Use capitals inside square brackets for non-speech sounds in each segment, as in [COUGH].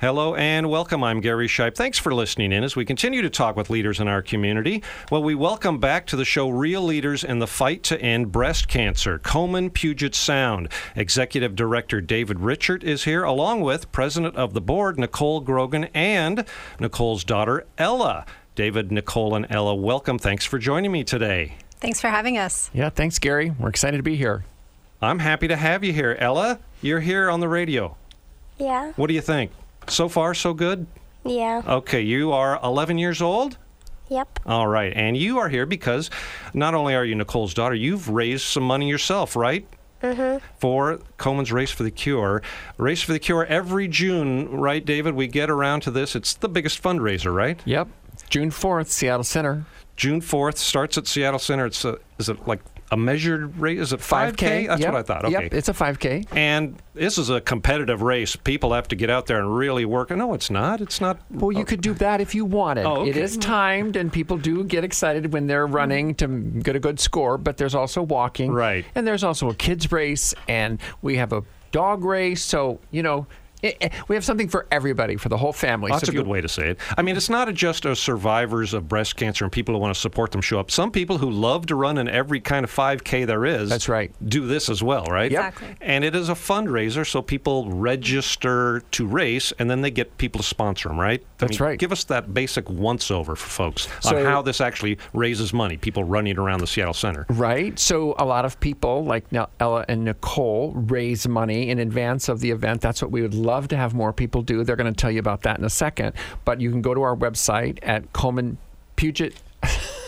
Hello and welcome. I'm Gary Shipe. Thanks for listening in as we continue to talk with leaders in our community. Well, we welcome back to the show real leaders in the fight to end breast cancer. Komen Puget Sound. Executive Director David Richard is here, along with President of the Board Nicole Grogan and Nicole's daughter Ella. David, Nicole, and Ella, welcome. Thanks for joining me today. Thanks for having us. Yeah, thanks, Gary. We're excited to be here. I'm happy to have you here. Ella, you're here on the radio. Yeah. What do you think? So far, so good? Yeah. Okay, you are 11 years old? Yep. All right. And you are here because not only are you Nicole's daughter, you've raised some money yourself, right? Mm-hmm. For Komen's Race for the Cure. Race for the Cure every June, right, David? We get around to this. It's the biggest fundraiser, right? Yep. June 4th, Seattle Center. June 4th starts at Seattle Center. It's a, is it like a measured race? Is it 5K? 5K. That's yep. what I thought. Okay. Yep, it's a 5K. And this is a competitive race. People have to get out there and really work. No, it's not. It's not. Well, you could do that if you wanted. Oh, okay. is timed, and people do get excited when they're running to get a good score, but there's also walking. Right. And there's also a kids' race, and we have a dog race. So, you know, it, it- we have something for everybody, for the whole family. That's so a if you- good way to say it. I mean, it's not just a survivors of breast cancer and people who want to support them show up. Some people who love to run in every kind of 5K there is. That's right. Do this as well, right? Yep. Exactly. And it is a fundraiser, so people register to race, and then they get people to sponsor them, right? I That's mean, right. Give us that basic once over for folks So- on how this actually raises money. People running around the Seattle Center. Right. So a lot of people like Ella and Nicole raise money in advance of the event. That's what we would love to have more people do. They're going to tell you about that in a second. But you can go to our website at Komen Puget.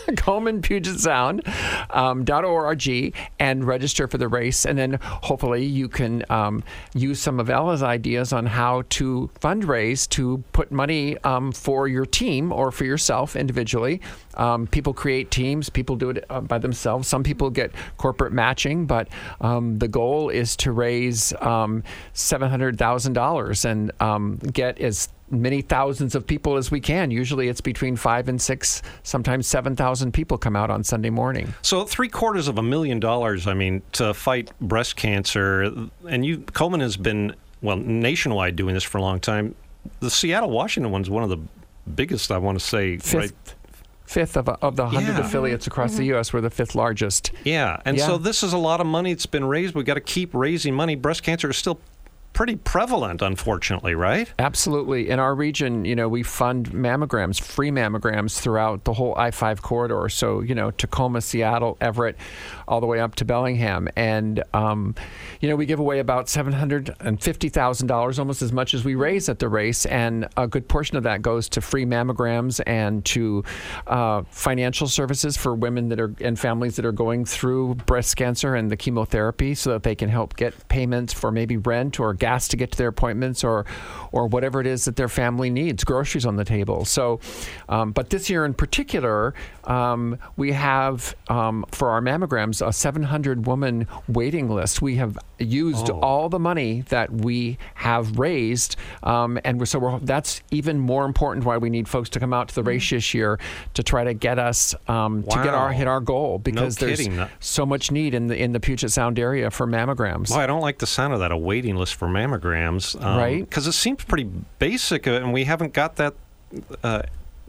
[LAUGHS] Komen Puget Sound um, .org and register for the race, and then hopefully you can um, use some of Ella's ideas on how to fundraise to put money um, for your team or for yourself individually. Um, people create teams, people do it uh, by themselves. Some people get corporate matching, but um, the goal is to raise um, seven hundred thousand dollars and um, get as many thousands of people as we can. Usually it's between five and six, sometimes 7,000 people come out on Sunday morning. So three quarters of a million dollars, I mean, to fight breast cancer, and you Komen has been well nationwide doing this for a long time. The Seattle, Washington one's one of the biggest, I want to say, Fifth, right? fifth of, of the 100 Yeah. affiliates across the mm-hmm. U.S., we're the fifth largest. Yeah, and Yeah. so this is a lot of money that's been raised. We've got to keep raising money. Breast cancer is still pretty prevalent, unfortunately, right? Absolutely. In our region, you know, we fund mammograms, free mammograms throughout the whole I 5 corridor. So, you know, Tacoma, Seattle, Everett, all the way up to Bellingham. And, um, you know, we give away about $750,000, almost as much as we raise at the race. And a good portion of that goes to free mammograms and to uh, financial services for women that are and families that are going through breast cancer and the chemotherapy so that they can help get payments for maybe rent or gas to get to their appointments or or whatever it is that their family needs, groceries on the table. So, um, but this year in particular, um, we have um, for our mammograms a 700 woman waiting list. We have used Oh. all the money that we have raised, um, and we're, so we're, that's even more important. Why we need folks to come out to the race this year to try to get us um, to get our hit our goal because there's kidding. so much need in the in the Puget Sound area for mammograms. Well, I don't like the sound of that, a waiting list for mammograms. Right. Because it seems pretty basic, uh, and we haven't got that. Uh,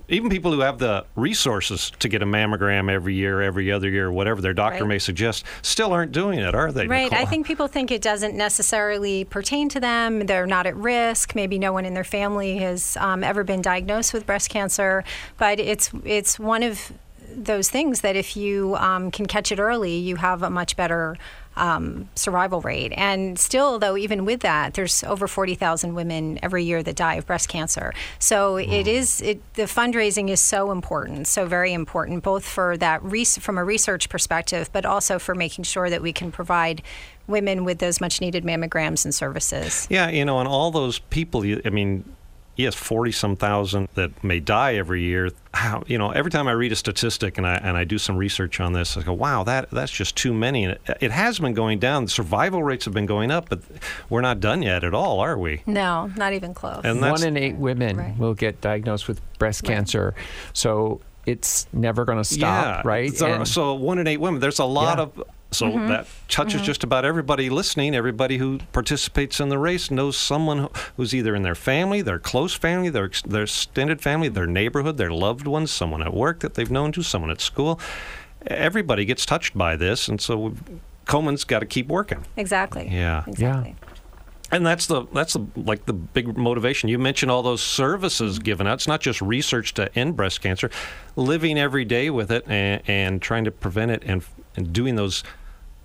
even people who have the resources to get a mammogram every year, every other year, whatever their doctor Right. may suggest, still aren't doing it, are they? Right. I think people think it doesn't necessarily pertain to them. They're not at risk. Maybe no one in their family has um, ever been diagnosed with breast cancer, but it's it's one of those things that if you um, can catch it early, you have a much better um, survival rate. And still, though, even with that, there's over 40,000 women every year that die of breast cancer. So it is it, the fundraising is so important, so very important, both for that res- from a research perspective, but also for making sure that we can provide women with those much needed mammograms and services. Yeah, you know, and all those people, you- I mean, yes, 40 some thousand that may die every year. How, you know, every time I read a statistic and I, and I do some research on this, I go, wow, that that's just too many. And it, it has been going down. The survival rates have been going up, but we're not done yet at all, are we? No, not even close. And One in eight women Right. will get diagnosed with breast cancer. So it's never going to yeah, stop, right? So, uh, And- so one in eight women. There's a lot Yeah. of So mm-hmm. that touches mm-hmm. just about everybody listening. Everybody who participates in the race knows someone who's either in their family, their close family, their their extended family, their neighborhood, their loved ones, someone at work that they've known to, someone at school. Everybody gets touched by this, and so Komen's got to keep working. Exactly. Yeah. Exactly. And that's the that's the like the big motivation. You mentioned all those services mm-hmm. given out. It's not just research to end breast cancer, living every day with it and, and trying to prevent it and and doing those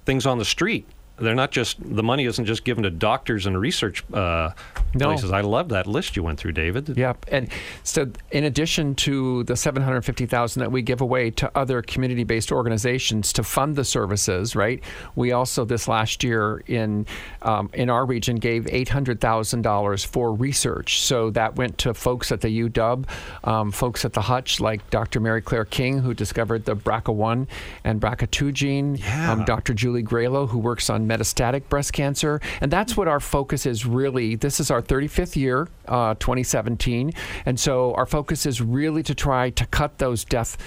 things on the street. They're not just the money isn't just given to doctors and research uh, No. places. I love that list you went through, David. Yep. And so, in addition to the 750,000 that we give away to other community-based organizations to fund the services, right? We also this last year in um, in our region gave $800,000 for research. So that went to folks at the UW, um, folks at the Hutch, like Dr. Mary Claire King, who discovered the BRCA1 and BRCA2 gene. Yeah. Um, Dr. Julie Gralow, who works on metastatic breast cancer. And that's what our focus is really. This is our 35th year, uh, 2017. And so our focus is really to try to cut those deaths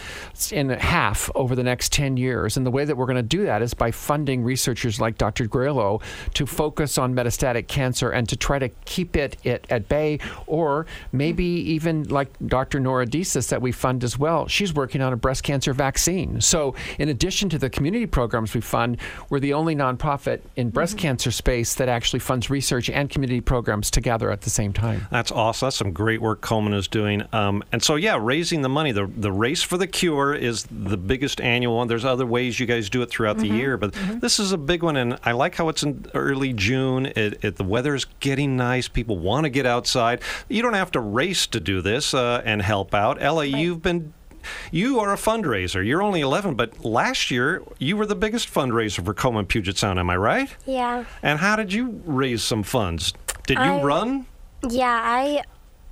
in half over the next 10 years. And the way that we're going to do that is by funding researchers like Dr. Gralow to focus on metastatic cancer and to try to keep it, it at bay, or maybe even like Dr. Nora Disis that we fund as well. She's working on a breast cancer vaccine. So, in addition to the community programs we fund, we're the only nonprofit in breast cancer space that actually funds research and community programs together at the same time. That's awesome. That's some great work Komen is doing. Um, and so, yeah, raising the money. The, the Race for the Cure is the biggest annual one. There's other ways you guys do it throughout the year, but this is a big one. And I like how it's in early June. It, it, the weather's getting nice. People want to get outside. You don't have to race to do this uh, and help out. Ella, you've been. You are a fundraiser. You're only 11, but last year you were the biggest fundraiser for Komen Puget Sound. Am I right? Yeah. And how did you raise some funds? Did you I- run? Yeah, I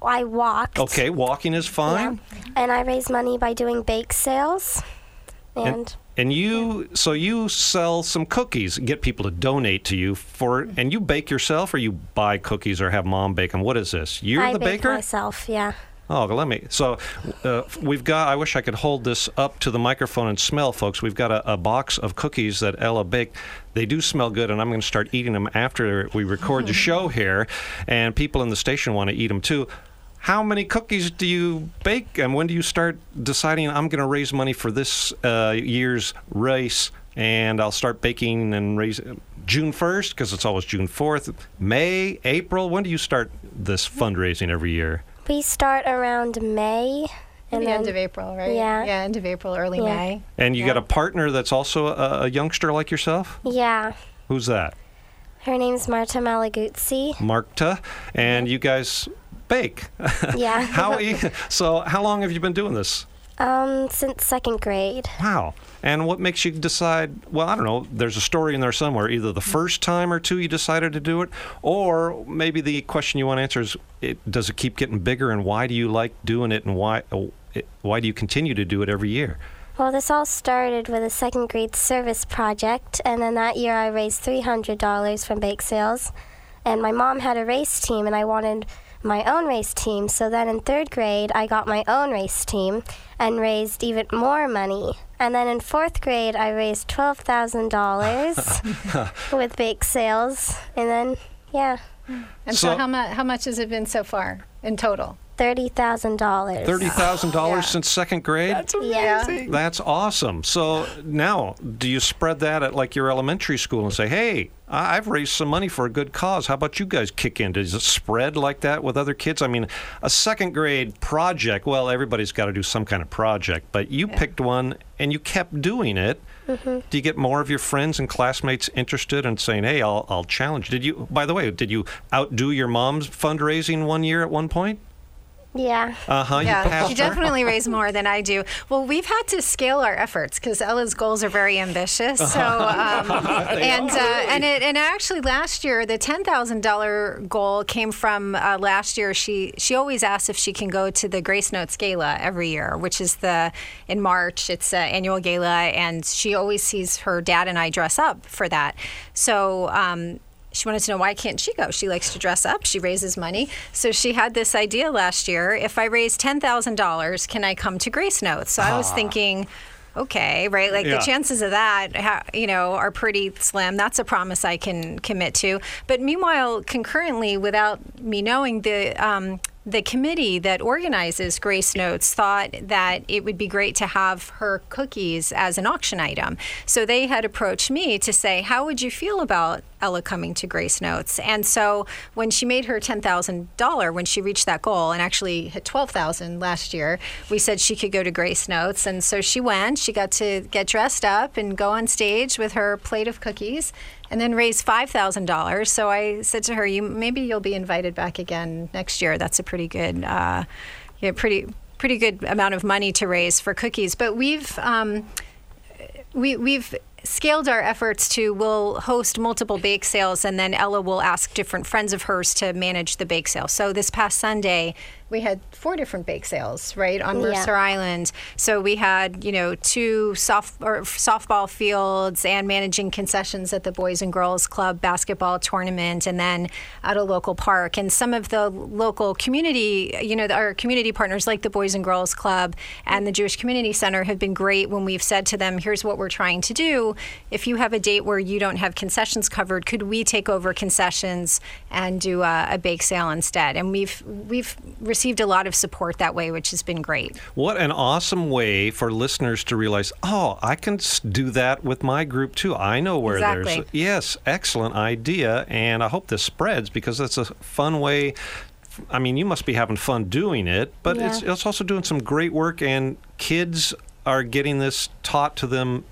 I walked. Okay, walking is Yeah. fine. And I raised money by doing bake sales. And, And you, so you sell some cookies, get people to donate to you for, and you bake yourself, or you buy cookies, or have mom bake them. What is this? You're I the baked baker. myself. Yeah. Oh, let me. So, uh, we've got. I wish I could hold this up to the microphone and smell, folks. We've got a, a box of cookies that Ella baked. They do smell good, and I'm going to start eating them after we record the show [LAUGHS] here. And people in the station want to eat them too. How many cookies do you bake, and when do you start deciding I'm going to raise money for this uh, year's race? And I'll start baking and raise June 1st because it's always June 4th. May, April. When do you start this fundraising every year? We start around May. And the then, end of April, right? Yeah. Yeah, end of April, early Yeah. May. And you got a partner that's also a, a youngster like yourself? Yeah. Who's that? Her name's Marta Malaguzzi. Markta. And you guys bake. [LAUGHS] Yeah. how [LAUGHS] e- so how long have you been doing this? Um, since second grade. Wow. And what makes you decide, well, I don't know, there's a story in there somewhere, either the first time or two you decided to do it, or maybe the question you want to answer is, it, does it keep getting bigger and why do you like doing it and why, oh, why do you continue to do it every year? Well, this all started with a second grade service project, and then that year I raised $300 from bake sales. And my mom had a race team, and I wanted my own race team. So then in third grade, I got my own race team and raised even more money. And then in fourth grade, I raised $12,000 [LAUGHS] with bake sales. And then, yeah, And so, So- how, mu- how much has it been so far in total? $30,000. $30,000 Yeah. since second grade? Yeah. That's awesome. So now, do you spread that at like your elementary school and say, "Hey, I- I've raised some money for a good cause. How about you guys kick in?" Does it spread like that with other kids? I mean, a second grade project. Well, everybody's got to do some kind of project, but you picked one and you kept doing it. Mm-hmm. Do you get more of your friends and classmates interested in saying, "Hey, I'll, I'll challenge"? Did you? By the way, did you outdo your mom's fundraising one year at one point? Yeah. Uh huh. Yeah, passed she definitely raised more than I do. Well, we've had to scale our efforts because Ella's goals are very ambitious. So, um, [LAUGHS] and uh, and it and actually last year the ten thousand dollar goal came from uh, last year. She she always asks if she can go to the Grace Notes Gala every year, which is the in March. It's an annual gala, and she always sees her dad and I dress up for that. So. Um, she wanted to know why can't she go? She likes to dress up. She raises money. So she had this idea last year. If I raise ten thousand dollars, can I come to Grace Notes? So I was thinking, okay, right? Like Yeah. the chances of that, you know, are pretty slim. That's a promise I can commit to. But meanwhile, concurrently, without me knowing, the um, the committee that organizes Grace Notes thought that it would be great to have her cookies as an auction item. So they had approached me to say, "How would you feel about Ella coming to Grace Notes?" And so when she made her ten thousand dollar, when she reached that goal, and actually hit twelve thousand last year, we said she could go to Grace Notes, and so she went. She got to get dressed up and go on stage with her plate of cookies, and then raise five thousand dollars. So I said to her, "You maybe you'll be invited back again next year. That's a pretty good, uh, yeah, pretty pretty good amount of money to raise for cookies." But we've um, we, we've scaled our efforts to we'll host multiple bake sales and then ella will ask different friends of hers to manage the bake sale so this past sunday we had four different bake sales right on Yeah. mercer island. So we had you know two soft or softball fields and managing concessions at the boys and girls club basketball tournament and then at a local park. And some of the local community you know our community partners like the boys and girls club and the jewish community center have been great when we've said to them here's what we're trying to do. If you have a date where you don't have concessions covered could we take over concessions and do a, a bake sale instead? And we've we've received a lot of support that way which has been great What an awesome way for listeners to realize, oh, I can do that with my group too. I know where there's. Yes, excellent idea. And I hope this spreads because that's a fun way. I mean, you must be having fun doing it, but it's, Yeah. it's also doing some great work, and kids are getting this taught to them.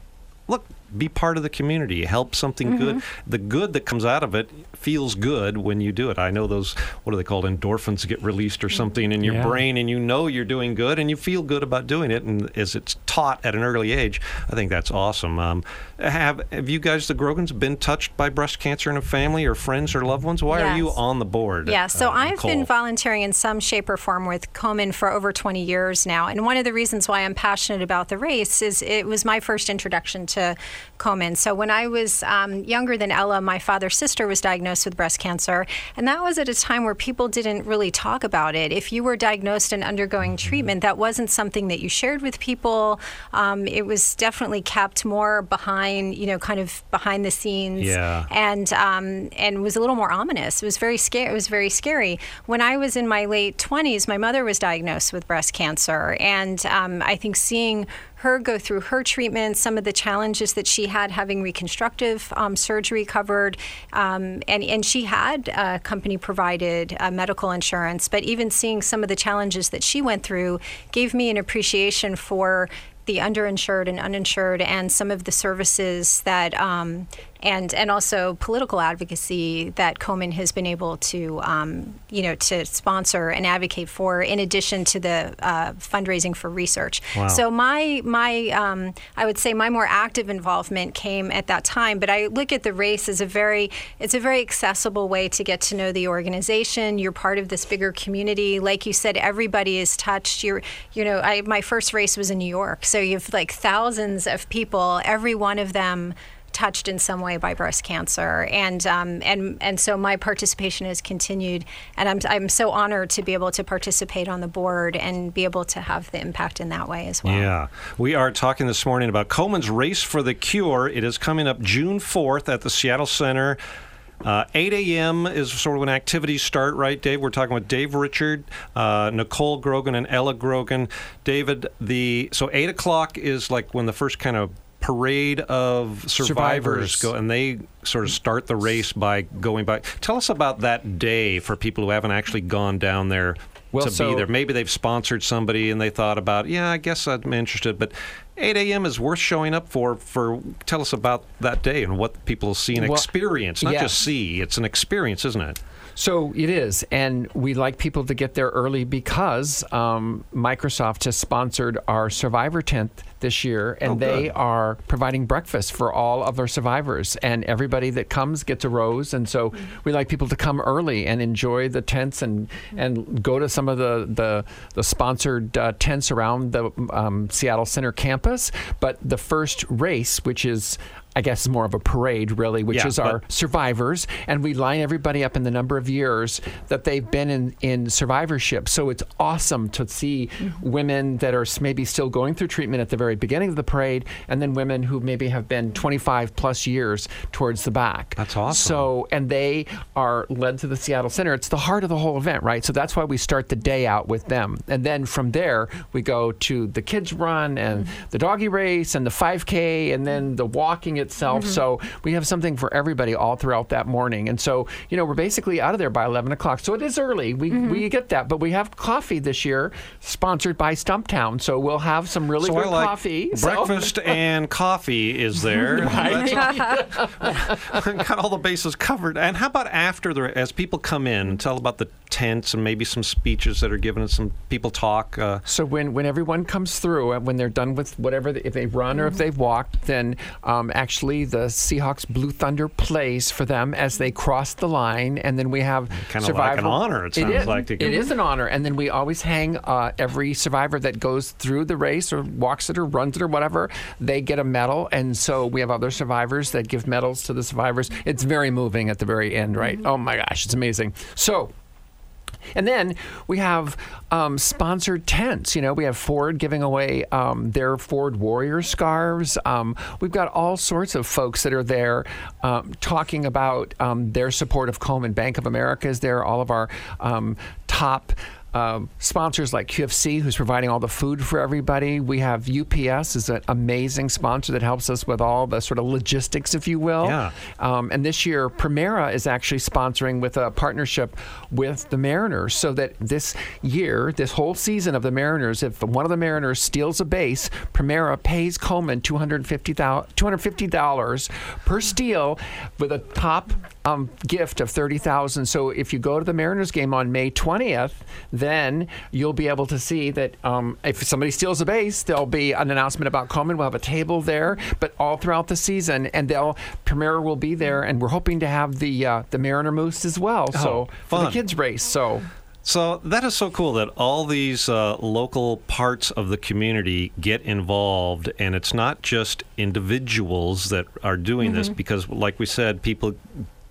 Look, be part of the community. Help something good. Mm-hmm. The good that comes out of it feels good when you do it. I know those, what are they called? Endorphins get released or something in your Yeah. brain, and you know you're doing good, and you feel good about doing it. And as it's taught at an early age, I think that's awesome. Um, have Have you guys, the Grogans, been touched by breast cancer in a family or friends or loved ones? Why are you on the board? Yeah, so uh, I've been volunteering in some shape or form with Komen for over 20 years now. And one of the reasons why I'm passionate about the race is it was my first introduction to Komen. So when I was um, younger than Ella, my father's sister was diagnosed with breast cancer. And that was at a time where people didn't really talk about it. If you were diagnosed and undergoing treatment, that wasn't something that you shared with people. Um, it was definitely kept more behind, you know, kind of behind the scenes Yeah. and um, and was a little more ominous. It was very scary. It was very scary. When I was in my late twenties, my mother was diagnosed with breast cancer, and um, I think seeing her go through her treatment, some of the challenges that she had having reconstructive um, surgery covered, um, and and she had uh, company provided uh, medical insurance, but even seeing some of the challenges that she went through gave me an appreciation for the underinsured and uninsured and some of the services that um, and and also political advocacy that Komen has been able to um, you know to sponsor and advocate for in addition to the uh, fundraising for research. Wow. So my my um, I would say my more active involvement came at that time, but I look at the race as a very it's a very accessible way to get to know the organization. You're part of this bigger community. Like you said, everybody is touched. You're you know I my first race was in New York, so you have like thousands of people. Every one of them touched in some way by breast cancer, and um, and and so my participation has continued, and I'm I'm so honored to be able to participate on the board and be able to have the impact in that way as well. Yeah. We are talking this morning about Komen's Race for the Cure. It is coming up June 4th at the Seattle Center. Uh, 8 a.m. is sort of when activities start, right, Dave? We're talking with Dave Richard, uh, Nicole Grogan, and Ella Grogan. David, the so 8 o'clock is like when the first kind of parade of survivors, Survivors. go, and they sort of start the race by going by. Tell us about that day for people who haven't actually gone down there Well, to be there. Maybe they've sponsored somebody and they thought about, yeah, I guess I'm interested, but 8 a.m. is worth showing up for. For tell us about that day and what people see and Well, experience, not just see. It's an experience, isn't it? So it is, and we like people to get there early because um, Microsoft has sponsored our Survivor tent this year, and Oh, they are providing breakfast for all of our survivors, and everybody that comes gets a rose. And so we like people to come early and enjoy the tents and and go to some of the the, the sponsored uh, tents around the um, Seattle Center campus. But the first race, which is I guess more of a parade, really, which Yeah, is our survivors, and we line everybody up in the number of years that they've been in in survivorship. So it's awesome to see Mm-hmm. women that are maybe still going through treatment at the very beginning of the parade, and then women who maybe have been 25 plus years towards the back. That's awesome. So and they are led to the Seattle Center. It's the heart of the whole event, right? So that's why we start the day out with them, and then from there we go to the kids run and the doggy race and the 5K, and then the walking itself. So we have something for everybody all throughout that morning, and so you know we're basically out of there by 11 o'clock. So it is early. We we get that, but we have coffee this year, sponsored by Stumptown. So we'll have some really So good like coffee. So- breakfast [LAUGHS] and coffee is there. [LAUGHS] Got all the bases covered. And how about after the as people come in, tell about the tents and maybe some speeches that are given and some people talk. Uh, So when, when everyone comes through and when they're done with whatever, if they run or if they've walked, then um, actually the Seahawks Blue Thunder plays for them as they cross the line, and then we have Kinda like an honor, it sounds is. like, to it an honor, and then we always hang uh, every survivor that goes through the race or walks it or runs it or whatever. They get a medal, and so we have other survivors that give medals to the survivors. It's very moving at the very end, right? Oh my gosh, it's amazing. So. And then we have um, sponsored tents. You know, we have Ford giving away um, their Ford Warrior scarves. Um, we've got all sorts of folks that are there um, talking about um, their support of Komen. Bank of America is there. All of our um, top. Um, sponsors like QFC, who's providing all the food for everybody. We have UPS, is an amazing sponsor that helps us with all the sort of logistics, if you will. Yeah. Um, and this year, Premera is actually sponsoring with a partnership with the Mariners, so that this year, this whole season of the Mariners, if one of the Mariners steals a base, Premera pays Komen $250, $250 per steal with a top um, gift of 30,000. So if you go to the Mariners game on May 20th, then you'll be able to see that um, if somebody steals a base, there'll be an announcement about Komen. We'll have a table there, but all throughout the season, and they'll Premera will be there, and we're hoping to have the uh, the Mariner Moose as well. so Oh, for the kids race. So So that is so cool that all these uh, local parts of the community get involved, and it's not just individuals that are doing this because, like we said, people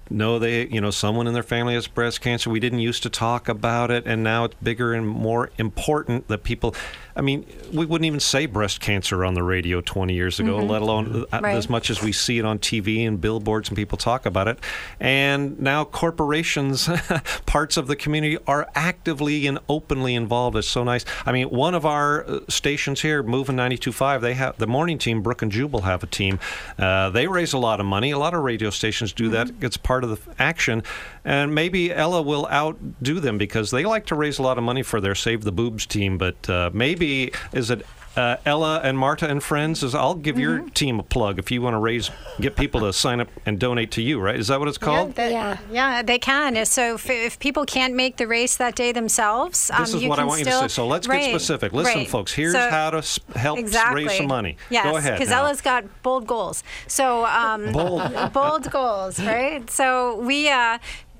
know they, you know, someone in their family has breast cancer. We didn't used to talk about it, and now it's bigger and more important that people. I mean, we wouldn't even say breast cancer on the radio 20 years ago, let alone uh, Right. as much as we see it on TV and billboards and people talk about it. And now corporations, [LAUGHS] parts of the community, are actively and openly involved. It's so nice. I mean, one of our uh, stations here, Moving 92.5, they have the morning team, Brook and Jubal have a team. Uh, they raise a lot of money. A lot of radio stations do that. It's part of the action. And maybe Ella will outdo them because they like to raise a lot of money for their Save the Boobs team. But uh, maybe, is it uh, Ella and Marta and friends is I'll give your team a plug if you want to raise get people to sign up and donate to you, right? Is that what it's called? Yeah, that- Yeah. yeah, they can. So if, if people can't make the race that day themselves, um, This is you what I can want you to still- say. So let's Right, get specific. Listen, right. folks, here's So- how to s- help exactly. raise some money. Yes, Go ahead. because. Ella's got bold goals. So um, Bold. [LAUGHS] bold goals, right? So we, uh,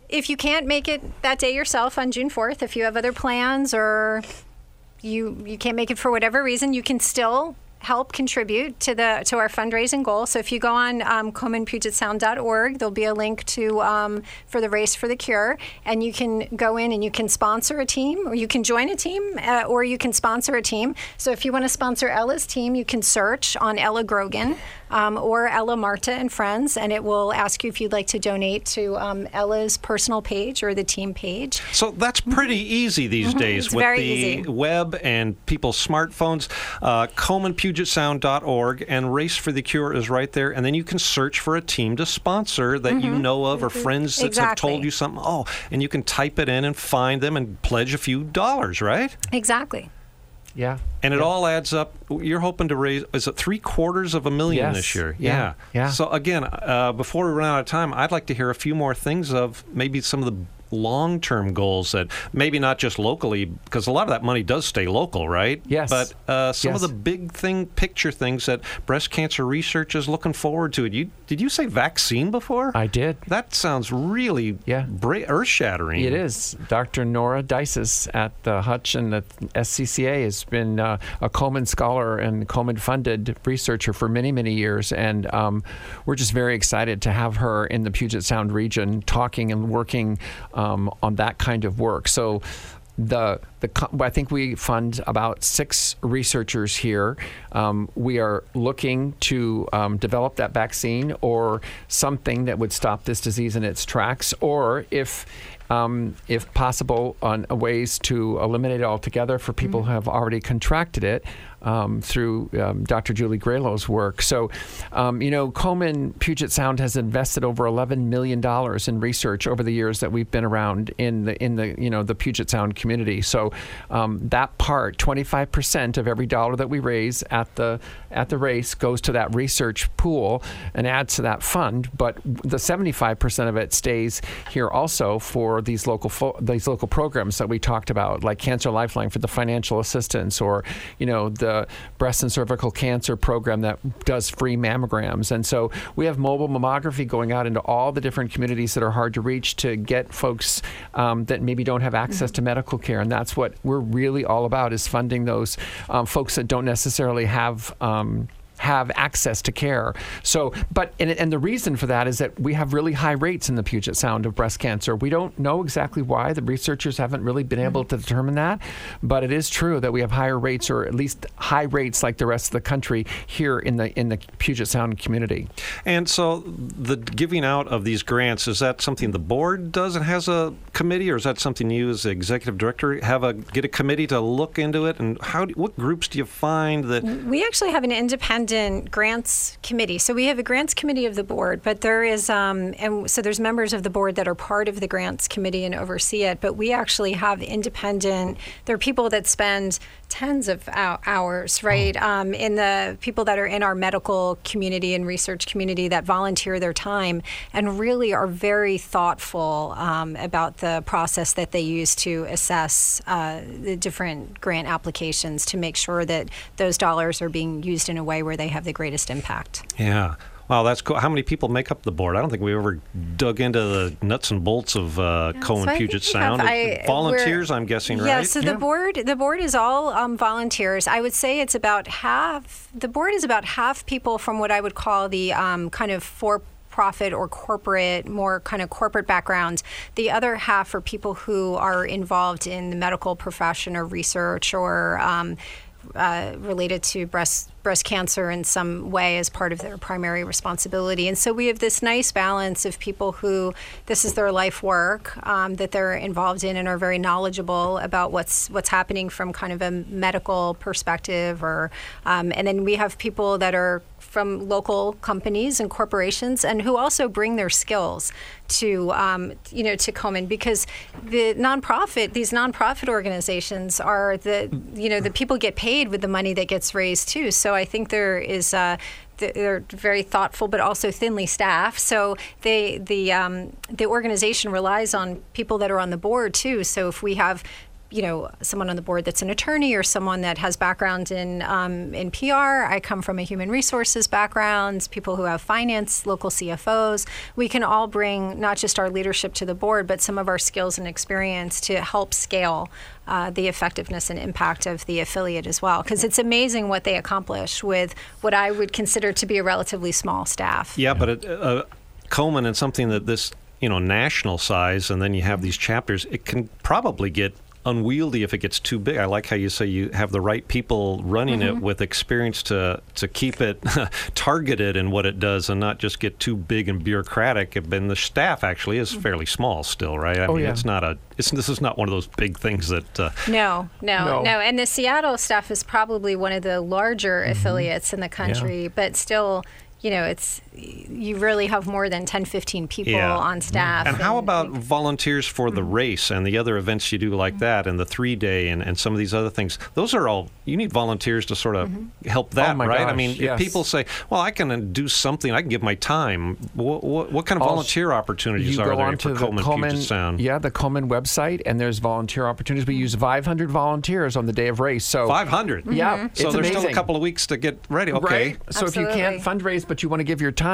if you can't make it that day yourself on June fourth, if you have other plans or you you can't make it for whatever reason, you can still help contribute to the to our fundraising goal. So if you go on um, KomenPugetSound.org, there'll be a link to um, for the Race for the Cure, and you can go in and you can sponsor a team, or you can join a team, uh, or you can sponsor a team. So if you want to sponsor Ella's team, you can search on Ella Grogan um, or Ella Marta and Friends, and it will ask you if you'd like to donate to um, Ella's personal page or the team page. So that's pretty easy these days Mm-hmm. It's with the easy. web and people's smartphones. Uh, KomenPugetSound.org and Race for the Cure is right there. And then you can search for a team to sponsor that you know of or friends that have Mm-hmm. Told you something. Oh, and you can type it in and find them and pledge a few dollars, right? Exactly. Yeah. And it all adds up. You're hoping to raise, is it three quarters of a million Yes. this year? Yeah. Yeah. So, again, uh, before we run out of time, I'd like to hear a few more things of maybe some of the long-term goals that maybe not just locally, because a lot of that money does stay local, right? Yes. But uh, some Yes. of the big thing, picture things that breast cancer research is looking forward to. You did you say vaccine before? I did. That sounds really Yeah. bra- earth-shattering. It is. Dr. Nora Disis at the Hutch and the SCCA has been uh, a Komen scholar and Komen funded researcher for many, many years. And um, we're just very excited to have her in the Puget Sound region talking and working um, on that kind of work. So, the the I think we fund about six researchers here. Um, we are looking to um, develop that vaccine or something that would stop this disease in its tracks, or if um, if possible, on ways to eliminate it altogether for people who have already contracted it um, through um, Dr. Julie Gralow's work. So, um, you know, Komen Puget Sound has invested over $11 million in research over the years that we've been around in the in the you know the Puget Sound community. So, um, that part, 25% of every dollar that we raise at the at the race goes to that research pool and adds to that fund. But the 75% of it stays here also for these local fo- these local programs that we talked about, like Cancer Lifeline for the financial assistance, or you know the breast and cervical cancer program that does free mammograms. And so we have mobile mammography going out into all the different communities that are hard to reach to get folks um, that maybe don't have access to medical care. And that's what we're really all about is funding those um, folks that don't necessarily have. Um, have access to care. So, but and, and the reason for that is that we have really high rates in the Puget Sound of breast cancer. We don't know exactly why. The researchers haven't really been able to determine that, but it is true that we have higher rates, or at least high rates like the rest of the country here in the in the Puget Sound community. And so the giving out of these grants is that something the board does and has a committee, or is that something you as the executive director have a get a committee to look into it? And how do, what groups do you find that? We actually have an independent grants committee. So we have a grants committee of the board, but there is, um, and so there's members of the board that are part of the grants committee and oversee it. But we actually have independent. There are people that spend tens of hours, right, um, in the people that are in our medical community and research community that volunteer their time and really are very thoughtful um, about the process that they use to assess uh, the different grant applications to make sure that those dollars are being used in a way where they have the greatest impact. Yeah. Wow, that's cool. How many people make up the board? I don't think we ever dug into the nuts and bolts of uh, Komen so Puget we have- Sound. I- Volunteers, I'm guessing, right? Yeah, so the board the board is all um, volunteers. I would say it's about half. The board is about half people from what I would call the um, kind of for profit or corporate, more kind of corporate backgrounds. The other half are people who are involved in the medical profession or research or um, uh, related to breast breast cancer in some way as part of their primary responsibility. And so we have this nice balance of people who this is their life work um, that they're involved in and are very knowledgeable about what's what's happening from kind of a medical perspective, or um, and then we have people that are from local companies and corporations and who also bring their skills to um, you know to Komen because the nonprofit these nonprofit organizations are the you know the people get paid with the money that gets raised too. So I think there is uh, they're very thoughtful but also thinly staffed. So they the um, the organization relies on people that are on the board too. So if we have you know, someone on the board that's an attorney or someone that has background in um, in PR. I come from a human resources background. People who have finance, local CFOs. We can all bring not just our leadership to the board, but some of our skills and experience to help scale uh, the effectiveness and impact of the affiliate as well. Because it's amazing what they accomplish with what I would consider to be a relatively small staff. Yeah, but it, uh, Komen and something that this you know national size, and then you have these chapters. It can probably get unwieldy if it gets too big. I like how you say you have the right people running Mm-hmm. it with experience to to keep it [LAUGHS] targeted in what it does and not just get too big and bureaucratic. And the staff actually is fairly small still, right? I Oh, mean, yeah. it's not a. It's, this is not one of those big things that. Uh, No, no, No. no, And the Seattle staff is probably one of the larger affiliates in the country, but still, you know, it's you really have more than 10, 15 people Yeah. on staff. And how about volunteers for the Mm-hmm. race and the other events you do like that and the three day and, and some of these other things? Those are all, you need volunteers to sort of Mm-hmm. help that, Oh my right? I gosh, mean, if yes. people say, well, I can uh, do something, I can give my time. What, what, what kind of All- volunteer opportunities are there onto for the Komen Komen, Puget Sound? yeah, the Komen website, and there's volunteer opportunities. We use 500 volunteers on the day of race. So 500. Yeah, So it's there's still a couple of weeks to get ready. Okay. Right. So if you can't fundraise but you want to give your time,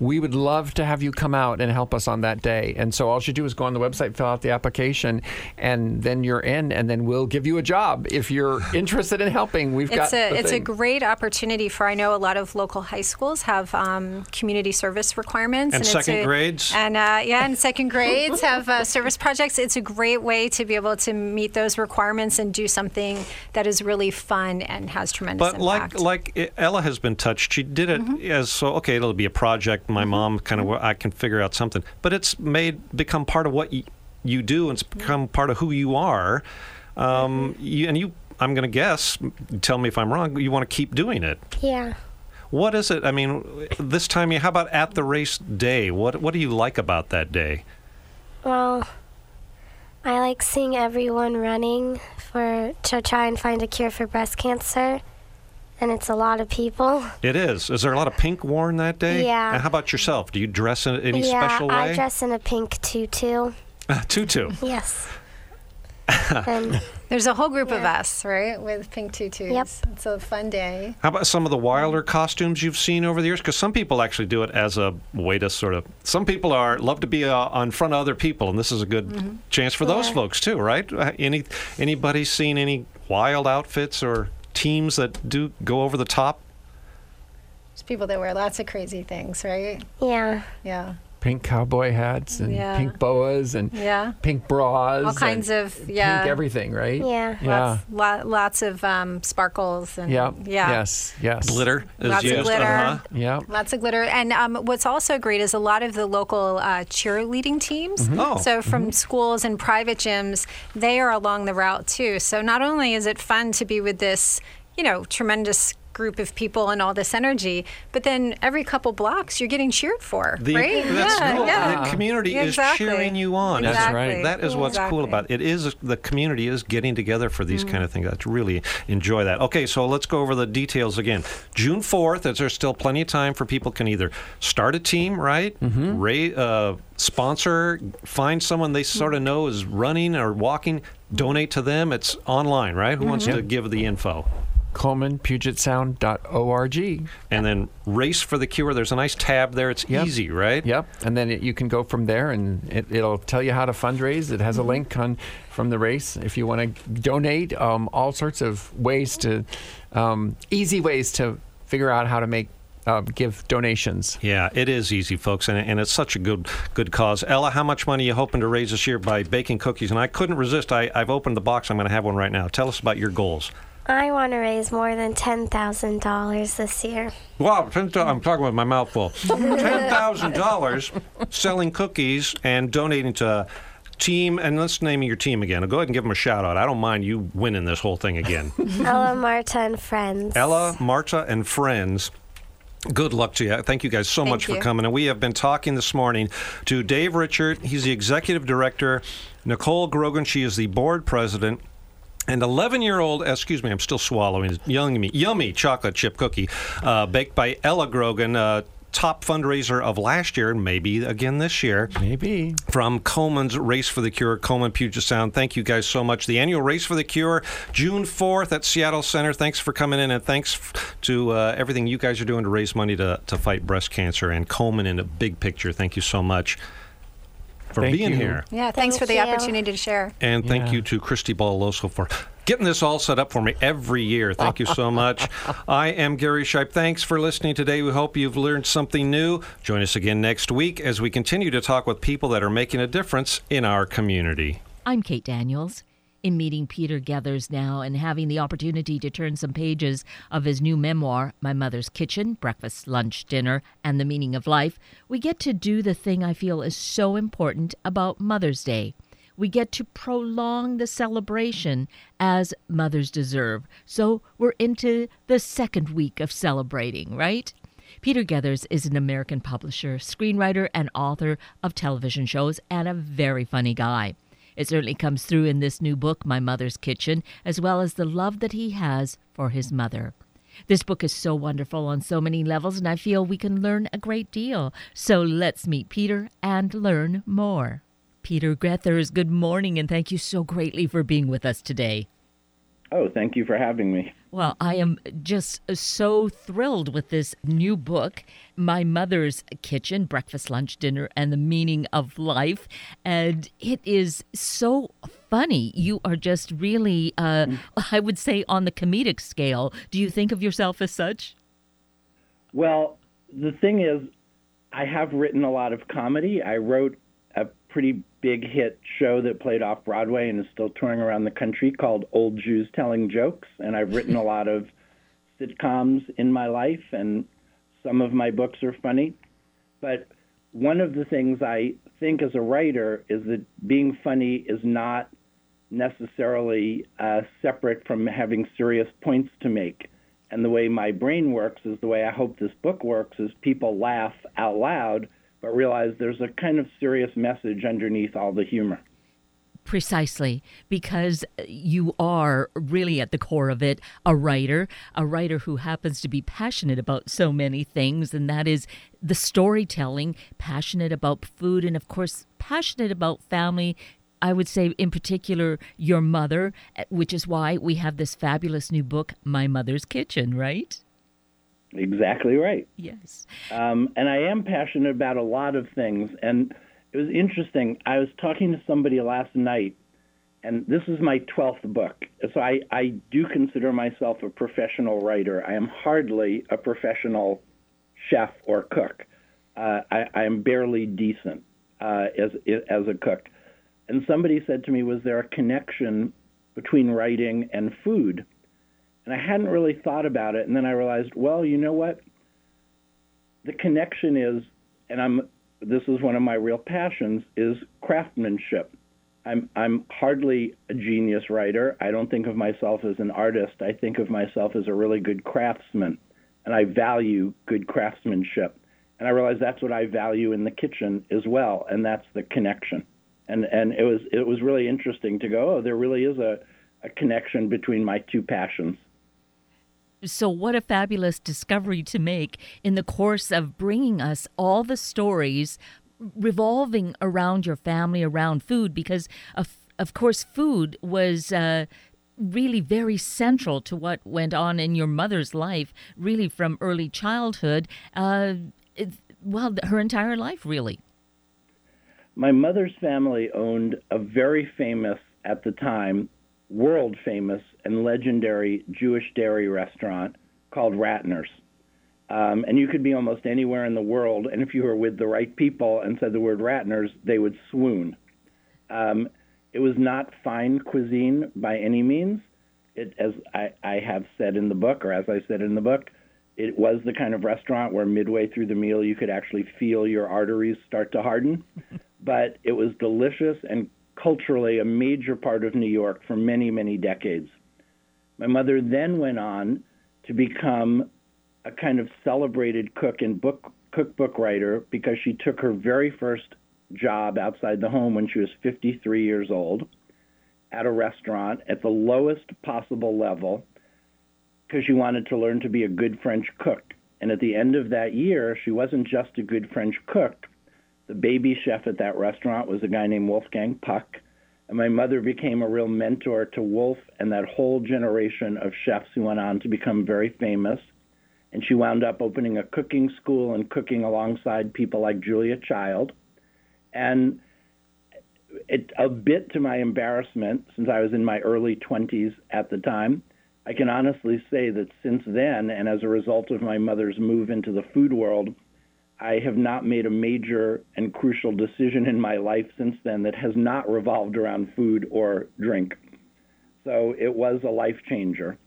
we would love to have you come out and help us on that day. And so all you do is go on the website, fill out the application, and then you're in, and then we'll give you a job if you're [LAUGHS] interested in helping. We've got It's a the it's a great opportunity for I know a lot of local high schools have um, community service requirements And it's second a- grades? and uh, yeah and second [LAUGHS] grades have uh, service projects. It's a great way to be able to meet those requirements and do something that is really fun and has tremendous But impact. Mm-hmm. like like Ella has been touched, she did it as so. Okay, it'll be a project. My mom kind of I can figure out something, but it's made become part of what you, you do, and it's Mm-hmm. become part of who you are. Um, you, and you, I'm going to guess. Tell me if I'm wrong. You want to keep doing it. Yeah. What is it? I mean, this time, you how about at the race day? What What do you like about that day? Well, I like seeing everyone running for to try and find a cure for breast cancer, and it's a lot of people. It is. Is there a lot of pink worn that day? Yeah. And how about yourself? Do you dress in any yeah, special way? I dress in a pink tutu. [LAUGHS] Tutu. Yes. [LAUGHS] and There's a whole group of us, right, with pink tutus. Yep. It's a fun day. How about some of the wilder costumes you've seen over the years? Because some people actually do it as a way to sort of. Some people are love to be uh, on front of other people, and this is a good chance for those Yeah. folks too, right? Uh, Any anybody seen any wild outfits or teams that do go over the top? There's people that wear lots of crazy things, right? yeah, Yeah. Pink cowboy hats and Yeah. pink boas and Yeah. pink bras. All kinds and of yeah. Pink everything, right? yeah. Yeah. Lots, lo- lots of um, sparkles and Yeah. yeah. Yes. Yes. Glitter is Lots of glitter. Uh-huh. Yeah. Lots of glitter. And um, what's also great is a lot of the local uh, cheerleading teams. Oh. So from schools and private gyms, they are along the route too. So not only is it fun to be with this, you know, tremendous group of people and all this energy, but then every couple blocks you're getting cheered for, The, right? That's yeah, cool. yeah. The community Yeah, is cheering you on. That's It's- right. That is what's cool about it. It is the community is getting together for these kind of things. I really enjoy that. Okay, so let's go over the details again. June fourth, is there still plenty of time for people can either start a team, right? Mm-hmm. Ra- uh, sponsor, find someone they sort of know is running or walking, donate to them. It's online, right? Who wants to give the info? KomenPugetSound.org. And then race for the cure. There's a nice tab there. It's Yep. easy, right? Yep, and then it, you can go from there, and it, it'll tell you how to fundraise. It has a link on from the race if you want to donate. Um, all sorts of ways to, um, easy ways to figure out how to make uh, give donations. Yeah, it is easy, folks, and, and it's such a good good cause. Ella, how much money are you hoping to raise this year by baking cookies? And I couldn't resist. I, I've opened the box. I'm going to have one right now. Tell us about your goals. I want to raise more than ten thousand dollars this year. Wow, ten I'm talking with my mouth full. Ten thousand dollars selling cookies and donating to team. And let's name your team again. Go ahead and give them a shout out. I don't mind you winning this whole thing again. Ella, Marta, and friends. Ella, Marta, and friends. Good luck to you. Thank you guys so Thank much for coming. And we have been talking this morning to Dave Richard. He's the executive director. Nicole Grogan, she is the board president. And 11 year old, excuse me, I'm still swallowing, yummy, yummy chocolate chip cookie uh, baked by Ella Grogan, uh, top fundraiser of last year and maybe again this year Maybe. from Komen's Race for the Cure, Komen Puget Sound. Thank you guys so much. The annual Race for the Cure, June 4th at Seattle Center. Thanks for coming in and thanks to uh, everything you guys are doing to raise money to, to fight breast cancer and Komen in a big picture. Thank you so much for Thank being you. here. Yeah, thanks Thank for the you. opportunity to share. And thank Yeah. you to Christy Balaloso for getting this all set up for me every year. Thank you so much. [LAUGHS] I am Gary Shipe. Thanks for listening today. We hope you've learned something new. Join us again next week as we continue to talk with people that are making a difference in our community. I'm Kate Daniels. In meeting Peter Gethers now and having the opportunity to turn some pages of his new memoir, My Mother's Kitchen Breakfast, Lunch, Dinner, and the Meaning of Life, we get to do the thing I feel is so important about Mother's Day. We get to prolong the celebration as mothers deserve. So we're into the second week of celebrating, right? Peter Gethers is an American publisher, screenwriter, and author of television shows, and a very funny guy. It certainly comes through in this new book, My Mother's Kitchen, as well as the love that he has for his mother. This book is so wonderful on so many levels, and I feel we can learn a great deal. So let's meet Peter and learn more. Peter Gethers, good morning, and thank you so greatly for being with us today. Oh, thank you for having me. Well, I am just so thrilled with this new book, My Mother's Kitchen Breakfast, Lunch, Dinner, and the Meaning of Life. And it is so funny. You are just really, uh, [LAUGHS] I would say, on the comedic scale. Do you think of yourself as such? Well, the thing is, I have written a lot of comedy. I wrote pretty big hit show that played off Broadway and is still touring around the country called Old Jews Telling Jokes. And I've written a lot of sitcoms in my life, and some of my books are funny. But one of the things I think as a writer is that being funny is not necessarily uh, separate from having serious points to make. And the way my brain works is the way I hope this book works is people laugh out loud but realize there's a kind of serious message underneath all the humor. Precisely, because you are really at the core of it a writer, a writer who happens to be passionate about so many things, and that is the storytelling, passionate about food, and of course, passionate about family. I would say, in particular, your mother, eh, which is why we have this fabulous new book, My Mother's Kitchen, right? Exactly right. Yes. Um, and I am passionate about a lot of things. And it was interesting. I was talking to somebody last night, and this is my 12th book. So I, I do consider myself a professional writer. I am hardly a professional chef or cook. Uh, I, I am barely decent uh, as, as a cook. And somebody said to me, Was there a connection between writing and food? And I hadn't really thought about it. And then I realized, well, you know what? The connection is, and I'm this is one of my real passions, is craftsmanship. I'm I'm hardly a genius writer. I don't think of myself as an artist. I think of myself as a really good craftsman, and I value good craftsmanship. And I realize that's what I value in the kitchen as well, and that's the connection. And and it was it was really interesting to go, oh, there really is a, a connection between my two passions. So, what a fabulous discovery to make in the course of bringing us all the stories revolving around your family, around food, because of, of course, food was. Uh, really very central to what went on in your mother's life, really from early childhood, uh, it, well, her entire life, really. My mother's family owned a very famous, at the time, world famous and legendary Jewish dairy restaurant called Ratner's. Um, and you could be almost anywhere in the world, and if you were with the right people and said the word Ratner's, they would swoon. Um, it was not fine cuisine by any means. It, as I, I have said in the book, or as I said in the book, it was the kind of restaurant where midway through the meal you could actually feel your arteries start to harden. [LAUGHS] but it was delicious and culturally a major part of New York for many, many decades. My mother then went on to become a kind of celebrated cook and book cookbook writer because she took her very first job outside the home when she was 53 years old at a restaurant at the lowest possible level because she wanted to learn to be a good French cook. And at the end of that year, she wasn't just a good French cook, the baby chef at that restaurant was a guy named Wolfgang Puck. And my mother became a real mentor to Wolf and that whole generation of chefs who went on to become very famous. And she wound up opening a cooking school and cooking alongside people like Julia Child. And it, a bit to my embarrassment, since I was in my early 20s at the time, I can honestly say that since then, and as a result of my mother's move into the food world, I have not made a major and crucial decision in my life since then that has not revolved around food or drink. So it was a life changer.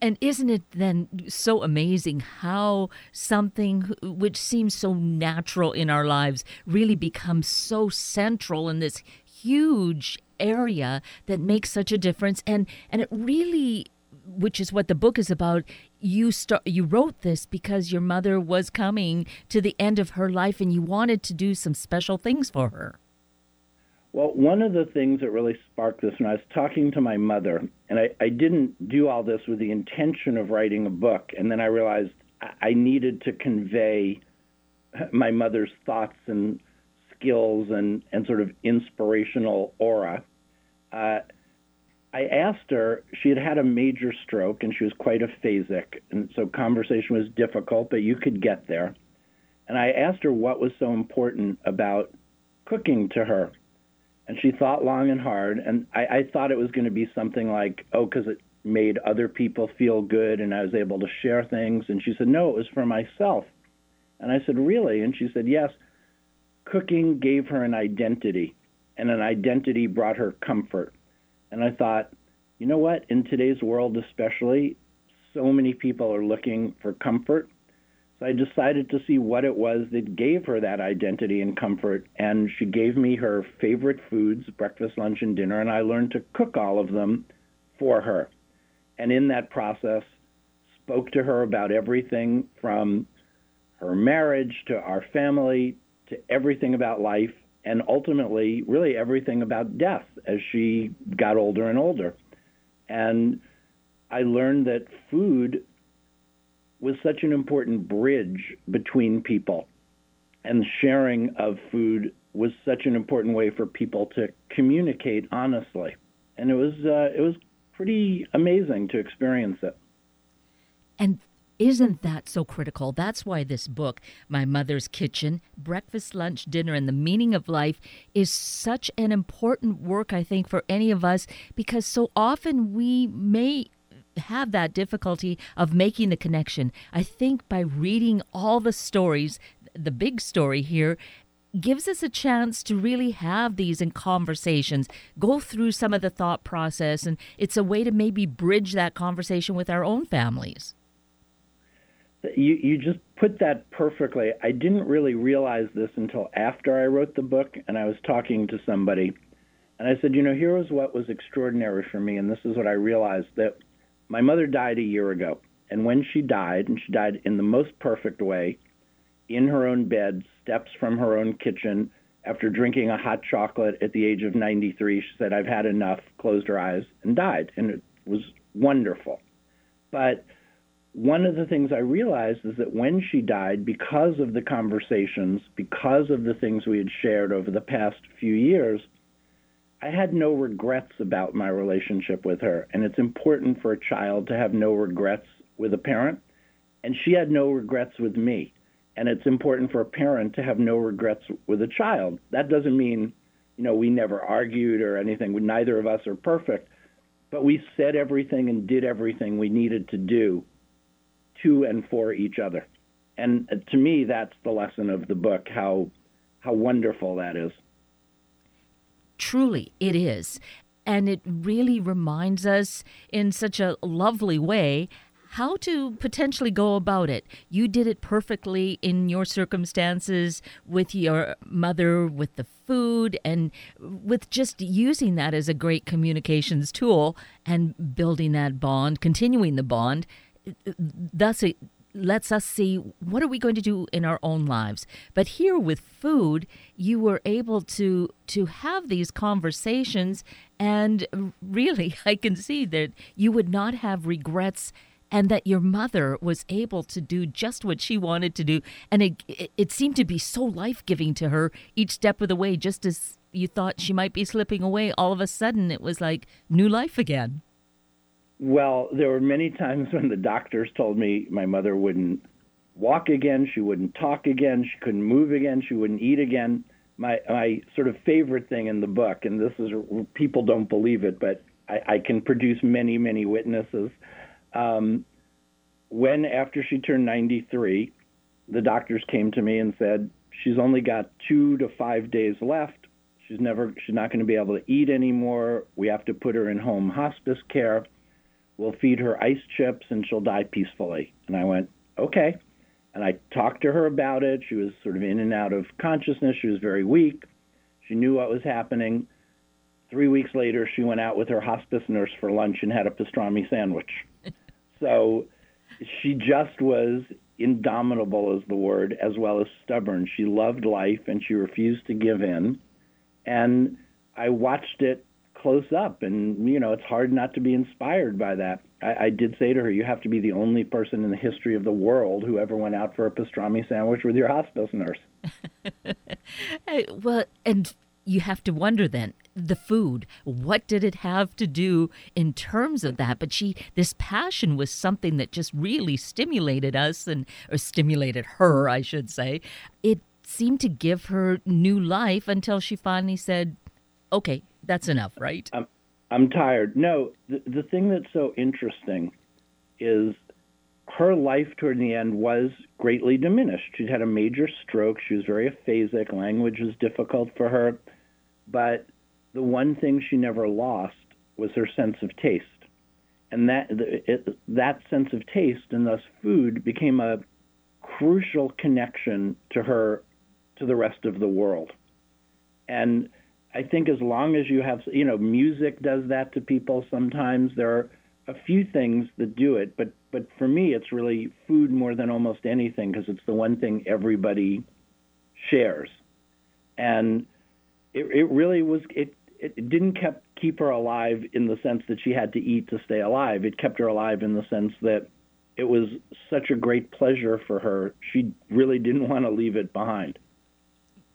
And isn't it then so amazing how something which seems so natural in our lives really becomes so central in this huge area that makes such a difference and and it really which is what the book is about. You start, you wrote this because your mother was coming to the end of her life, and you wanted to do some special things for her. Well, one of the things that really sparked this when I was talking to my mother, and I, I didn't do all this with the intention of writing a book, and then I realized I needed to convey my mother's thoughts and skills and, and sort of inspirational aura. Uh, I asked her, she had had a major stroke and she was quite aphasic, and so conversation was difficult, but you could get there. And I asked her what was so important about cooking to her. And she thought long and hard, and I, I thought it was going to be something like, oh, because it made other people feel good and I was able to share things. And she said, no, it was for myself. And I said, really? And she said, yes. Cooking gave her an identity, and an identity brought her comfort. And I thought, you know what? In today's world, especially, so many people are looking for comfort. So I decided to see what it was that gave her that identity and comfort. And she gave me her favorite foods, breakfast, lunch, and dinner, and I learned to cook all of them for her. And in that process, spoke to her about everything from her marriage to our family to everything about life and ultimately really everything about death as she got older and older. And I learned that food was such an important bridge between people, and sharing of food was such an important way for people to communicate honestly. And it was uh, it was pretty amazing to experience it. And isn't that so critical? That's why this book, My Mother's Kitchen Breakfast, Lunch, Dinner, and the Meaning of Life, is such an important work, I think, for any of us because so often we may have that difficulty of making the connection. I think by reading all the stories, the big story here, gives us a chance to really have these in conversations, go through some of the thought process, and it's a way to maybe bridge that conversation with our own families. You you just put that perfectly. I didn't really realize this until after I wrote the book and I was talking to somebody and I said, you know, here was what was extraordinary for me and this is what I realized that my mother died a year ago. And when she died, and she died in the most perfect way, in her own bed, steps from her own kitchen, after drinking a hot chocolate at the age of 93, she said, I've had enough, closed her eyes, and died. And it was wonderful. But one of the things I realized is that when she died, because of the conversations, because of the things we had shared over the past few years, I had no regrets about my relationship with her. And it's important for a child to have no regrets with a parent. And she had no regrets with me. And it's important for a parent to have no regrets with a child. That doesn't mean, you know, we never argued or anything. Neither of us are perfect. But we said everything and did everything we needed to do to and for each other. And to me, that's the lesson of the book, how, how wonderful that is. Truly, it is. And it really reminds us in such a lovely way how to potentially go about it. You did it perfectly in your circumstances with your mother, with the food, and with just using that as a great communications tool and building that bond, continuing the bond. Thus, it lets us see what are we going to do in our own lives. But here with food, you were able to to have these conversations and really [LAUGHS] I can see that you would not have regrets and that your mother was able to do just what she wanted to do. And it it, it seemed to be so life-giving to her each step of the way just as you thought she might be slipping away. All of a sudden it was like new life again well, there were many times when the doctors told me my mother wouldn't walk again, she wouldn't talk again, she couldn't move again, she wouldn't eat again. My my sort of favorite thing in the book, and this is people don't believe it, but I, I can produce many many witnesses. Um, when after she turned 93, the doctors came to me and said she's only got two to five days left. She's never she's not going to be able to eat anymore. We have to put her in home hospice care We'll feed her ice chips and she'll die peacefully. And I went, okay. And I talked to her about it. She was sort of in and out of consciousness. She was very weak. She knew what was happening. Three weeks later, she went out with her hospice nurse for lunch and had a pastrami sandwich. [LAUGHS] So she just was indomitable, is the word, as well as stubborn. She loved life and she refused to give in. And I watched it close up, and you know, it's hard not to be inspired by that. I, I did say to her, "You have to be the only person in the history of the world who ever went out for a pastrami sandwich with your hospice nurse." [LAUGHS] well, and you have to wonder then the food what did it have to do in terms of that but she this passion was something that just really stimulated us and or stimulated her i should say it seemed to give her new life until she finally said okay that's enough right? I'm, I'm tired. No the, the thing that's so interesting is her life toward the end was greatly diminished. She'd had a major stroke. She was very aphasic. Language was difficult for her. But the one thing she never lost was her sense of taste. And that, it, that sense of taste and thus food became a crucial connection to her, to the rest of the world. And I think as long as you have, you know, music does that to people sometimes. There are a few things that do it, but but for me, it's really food more than almost anything because it's the one thing everybody shares. And it, it really was it it didn't kept keep her alive in the sense that she had to eat to stay alive. It kept her alive in the sense that it was such a great pleasure for her. She really didn't want to leave it behind.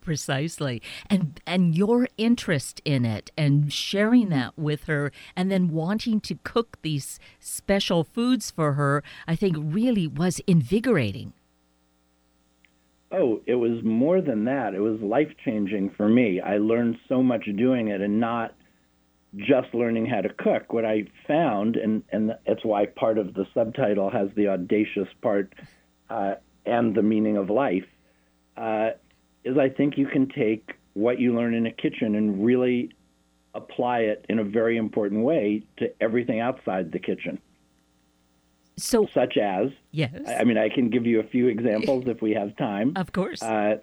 Precisely. And and your interest in it and sharing that with her and then wanting to cook these special foods for her, I think really was invigorating oh, it was more than that. It was life changing for me. I learned so much doing it and not just learning how to cook. What I found, and, and that's why part of the subtitle has the audacious part uh, and the meaning of life, uh, is I think you can take what you learn in a kitchen and really apply it in a very important way to everything outside the kitchen. So, such as yes, I mean, I can give you a few examples if we have time. [LAUGHS] Of course. Uh,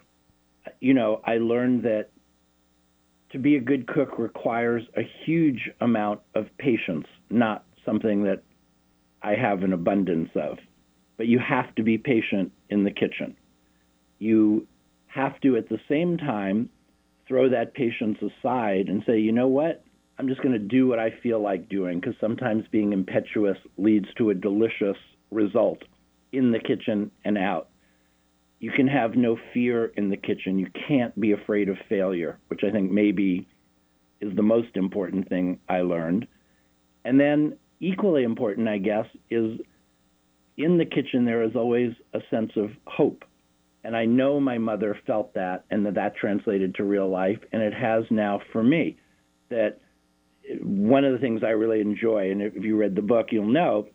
you know, I learned that to be a good cook requires a huge amount of patience, not something that I have an abundance of. But you have to be patient in the kitchen. You have to, at the same time, throw that patience aside and say, you know what? I'm just going to do what I feel like doing because sometimes being impetuous leads to a delicious result in the kitchen and out. You can have no fear in the kitchen. You can't be afraid of failure, which I think maybe is the most important thing I learned. And then, equally important, I guess, is in the kitchen there is always a sense of hope. And I know my mother felt that and that that translated to real life, and it has now for me. That one of the things I really enjoy, and if you read the book, you'll know,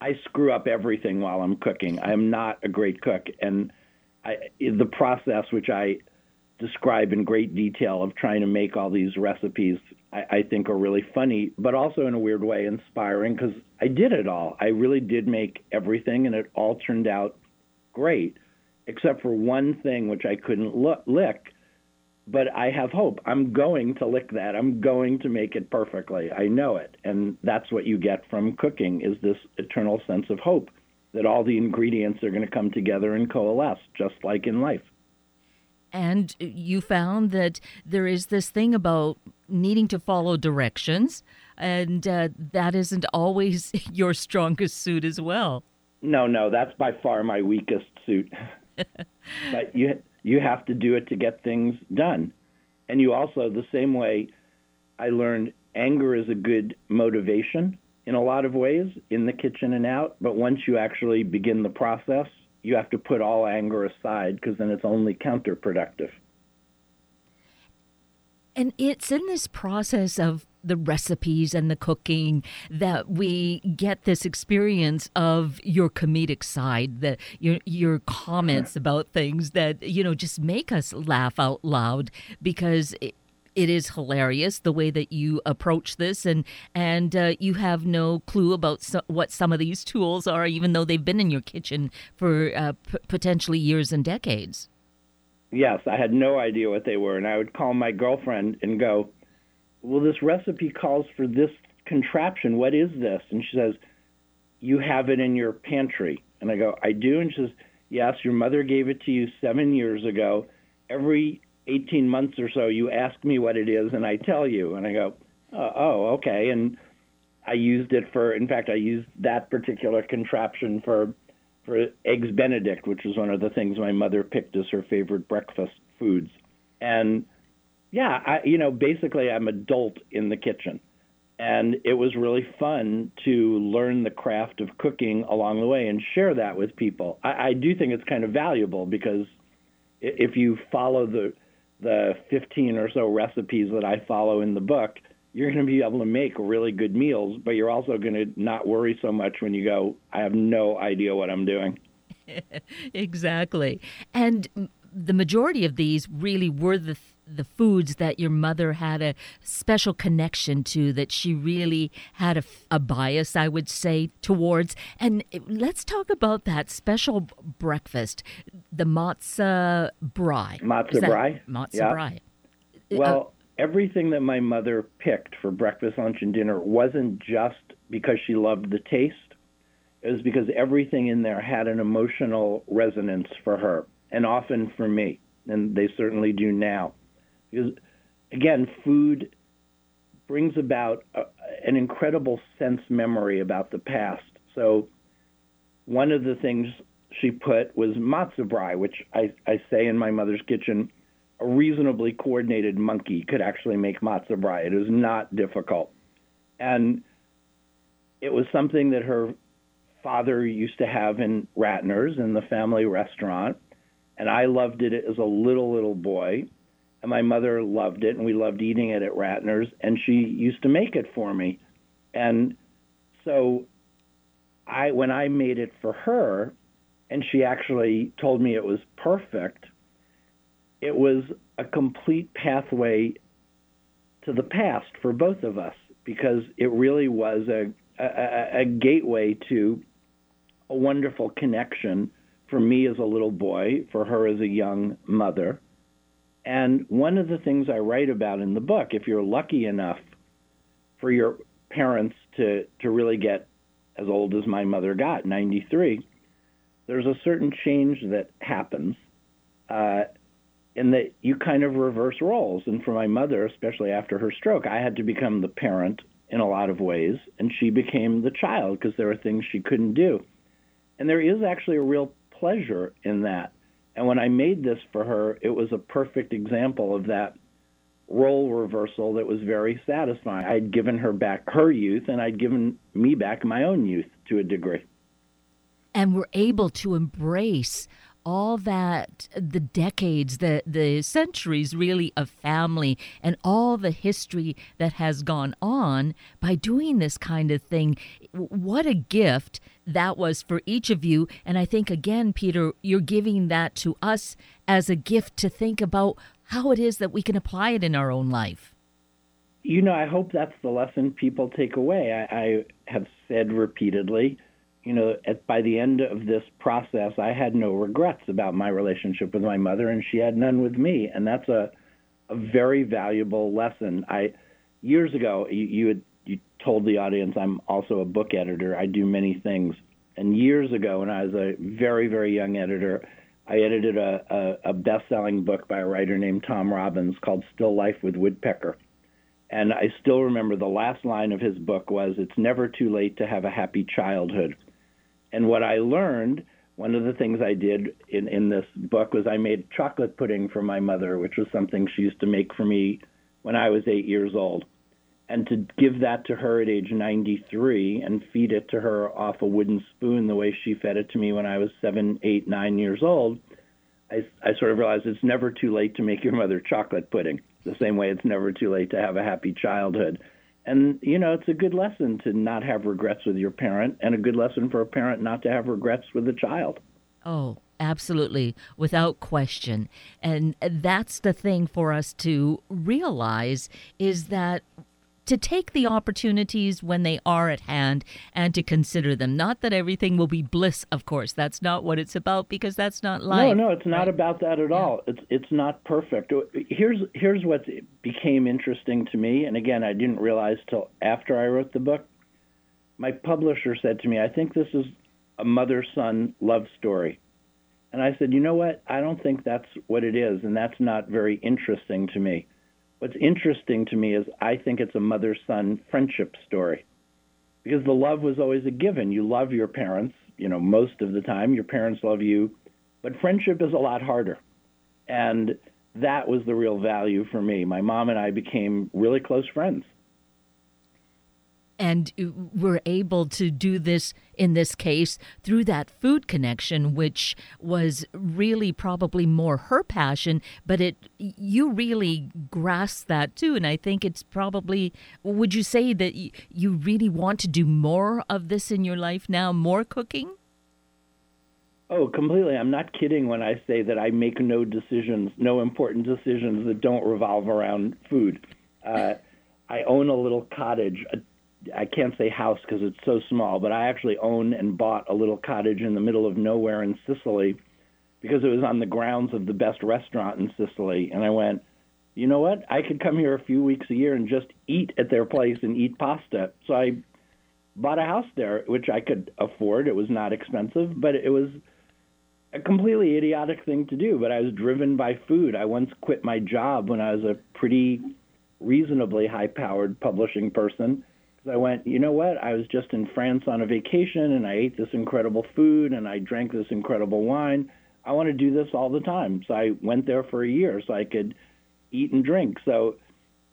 I screw up everything while I'm cooking. I am not a great cook, and I, the process, which I describe in great detail, of trying to make all these recipes, I, I think are really funny, but also in a weird way inspiring because I did it all. I really did make everything, and it all turned out great, except for one thing which I couldn't look, lick but I have hope. I'm going to lick that. I'm going to make it perfectly. I know it. And that's what you get from cooking is this eternal sense of hope that all the ingredients are going to come together and coalesce just like in life. And you found that there is this thing about needing to follow directions and uh, that isn't always [LAUGHS] your strongest suit as well. No, no, that's by far my weakest suit. [LAUGHS] [LAUGHS] but you you have to do it to get things done. And you also, the same way I learned anger is a good motivation in a lot of ways in the kitchen and out. But once you actually begin the process, you have to put all anger aside because then it's only counterproductive. And it's in this process of the recipes and the cooking that we get this experience of your comedic side, the your your comments about things that you know just make us laugh out loud because. It, it is hilarious the way that you approach this, and and uh, you have no clue about so, what some of these tools are, even though they've been in your kitchen for uh, p- potentially years and decades. Yes, I had no idea what they were, and I would call my girlfriend and go, well, this recipe calls for this contraption. What is this? And she says, you have it in your pantry. And I go, I do. And she says, Yes, your mother gave it to you seven years ago. Every 18 months or so, you ask me what it is, and I tell you. And I go, oh, oh, okay. And I used it for, in fact, I used that particular contraption for for eggs Benedict, which was one of the things my mother picked as her favorite breakfast foods. And yeah, I, you know, basically, I'm adult in the kitchen and it was really fun to learn the craft of cooking along the way and share that with people. I, I do think it's kind of valuable because if you follow the the 15 or so recipes that I follow in the book, you're going to be able to make really good meals, but you're also going to not worry so much when you go, I have no idea what I'm doing. [LAUGHS] exactly. And the majority of these really were the the foods that your mother had a special connection to that she really had a, a bias i would say towards and let's talk about that special breakfast the matzo brei matzo brei matzo yeah. brei well uh, everything that my mother picked for breakfast lunch and dinner wasn't just because she loved the taste it was because everything in there had an emotional resonance for her and often for me and they certainly do now because, again, food brings about a, an incredible sense memory about the past. So, one of the things she put was matzo brei, which I, I say in my mother's kitchen, a reasonably coordinated monkey could actually make matzo brei. It is not difficult. And it was something that her father used to have in Ratner's in the family restaurant. And I loved it as a little, little boy and my mother loved it, and we loved eating it at Ratner's, and she used to make it for me, and so I when I made it for her, and she actually told me it was perfect, it was a complete pathway to the past for both of us because it really was a, a, a gateway to a wonderful connection for me as a little boy, for her as a young mother. And one of the things I write about in the book, if you're lucky enough for your parents to, to really get as old as my mother got, 93, there's a certain change that happens uh, in that you kind of reverse roles. And for my mother, especially after her stroke, I had to become the parent in a lot of ways, and she became the child because there were things she couldn't do. And there is actually a real pleasure in that. And when I made this for her, it was a perfect example of that role reversal that was very satisfying. I'd given her back her youth, and I'd given me back my own youth to a degree. And we're able to embrace all that the decades the the centuries really of family and all the history that has gone on by doing this kind of thing. What a gift that was for each of you. And i think again peter you're giving that to us as a gift to think about how it is that we can apply it in our own life. You know i hope that's the lesson people take away. I, I have said repeatedly you know, at, by the end of this process, I had no regrets about my relationship with my mother, and she had none with me, and that's a a very valuable lesson. I years ago, you, you had you told the audience I'm also a book editor. I do many things, and years ago, when I was a very very young editor, I edited a, a, a best-selling book by a writer named Tom Robbins called Still Life with Woodpecker. And I still remember the last line of his book was, It's never too late to have a happy childhood. And what I learned, one of the things I did in, in this book was I made chocolate pudding for my mother, which was something she used to make for me when I was eight years old. And to give that to her at age 93 and feed it to her off a wooden spoon the way she fed it to me when I was seven, eight, nine years old, I, I sort of realized it's never too late to make your mother chocolate pudding, the same way it's never too late to have a happy childhood. And, you know, it's a good lesson to not have regrets with your parent, and a good lesson for a parent not to have regrets with a child. Oh, absolutely, without question. And that's the thing for us to realize is that to take the opportunities when they are at hand and to consider them. Not that everything will be bliss, of course. That's not what it's about because that's not life. No, no, it's not right? about that at yeah. all. It's it's not perfect. Here's here's what became interesting to me, and again, I didn't realize till after I wrote the book. my publisher said to me, I think this is a mother son love story. And I said, you know what? I don't think that's what it is, and that's not very interesting to me. What's interesting to me is I think it's a mother son friendship story because the love was always a given. You love your parents, you know, most of the time. Your parents love you, but friendship is a lot harder. And that was the real value for me. My mom and I became really close friends and we're able to do this in this case through that food connection which was really probably more her passion but it you really grasp that too and i think it's probably would you say that you really want to do more of this in your life now more cooking Oh, completely. I'm not kidding when I say that I make no decisions, no important decisions that don't revolve around food. Uh, I own a little cottage, a I can't say house because it's so small, but I actually own and bought a little cottage in the middle of nowhere in Sicily because it was on the grounds of the best restaurant in Sicily. And I went, you know what? I could come here a few weeks a year and just eat at their place and eat pasta. So I bought a house there, which I could afford. It was not expensive, but it was a completely idiotic thing to do. But I was driven by food. I once quit my job when I was a pretty reasonably high powered publishing person I went, you know what? I was just in France on a vacation and I ate this incredible food and I drank this incredible wine. I want to do this all the time. So I went there for a year so I could eat and drink. So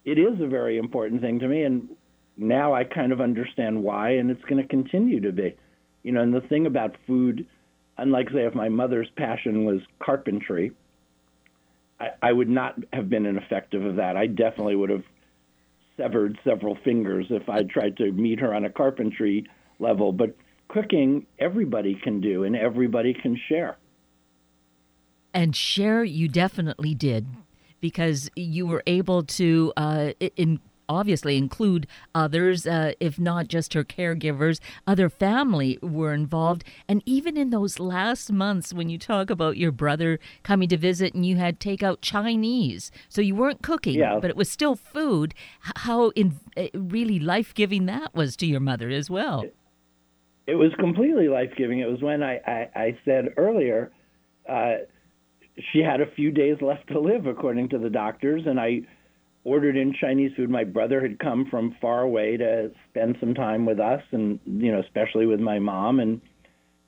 it is a very important thing to me. And now I kind of understand why, and it's going to continue to be. You know, and the thing about food, unlike, say, if my mother's passion was carpentry, I, I would not have been an effective of that. I definitely would have severed several fingers if I tried to meet her on a carpentry level. But cooking, everybody can do, and everybody can share. And share, you definitely did, because you were able to uh, in obviously include others, uh, if not just her caregivers, other family were involved. And even in those last months, when you talk about your brother coming to visit and you had takeout Chinese, so you weren't cooking, yeah. but it was still food, how in, uh, really life giving that was to your mother as well. It, it was completely life giving. It was when I, I, I said earlier, uh, she had a few days left to live, according to the doctors, and I ordered in Chinese food. My brother had come from far away to spend some time with us, and you know, especially with my mom. And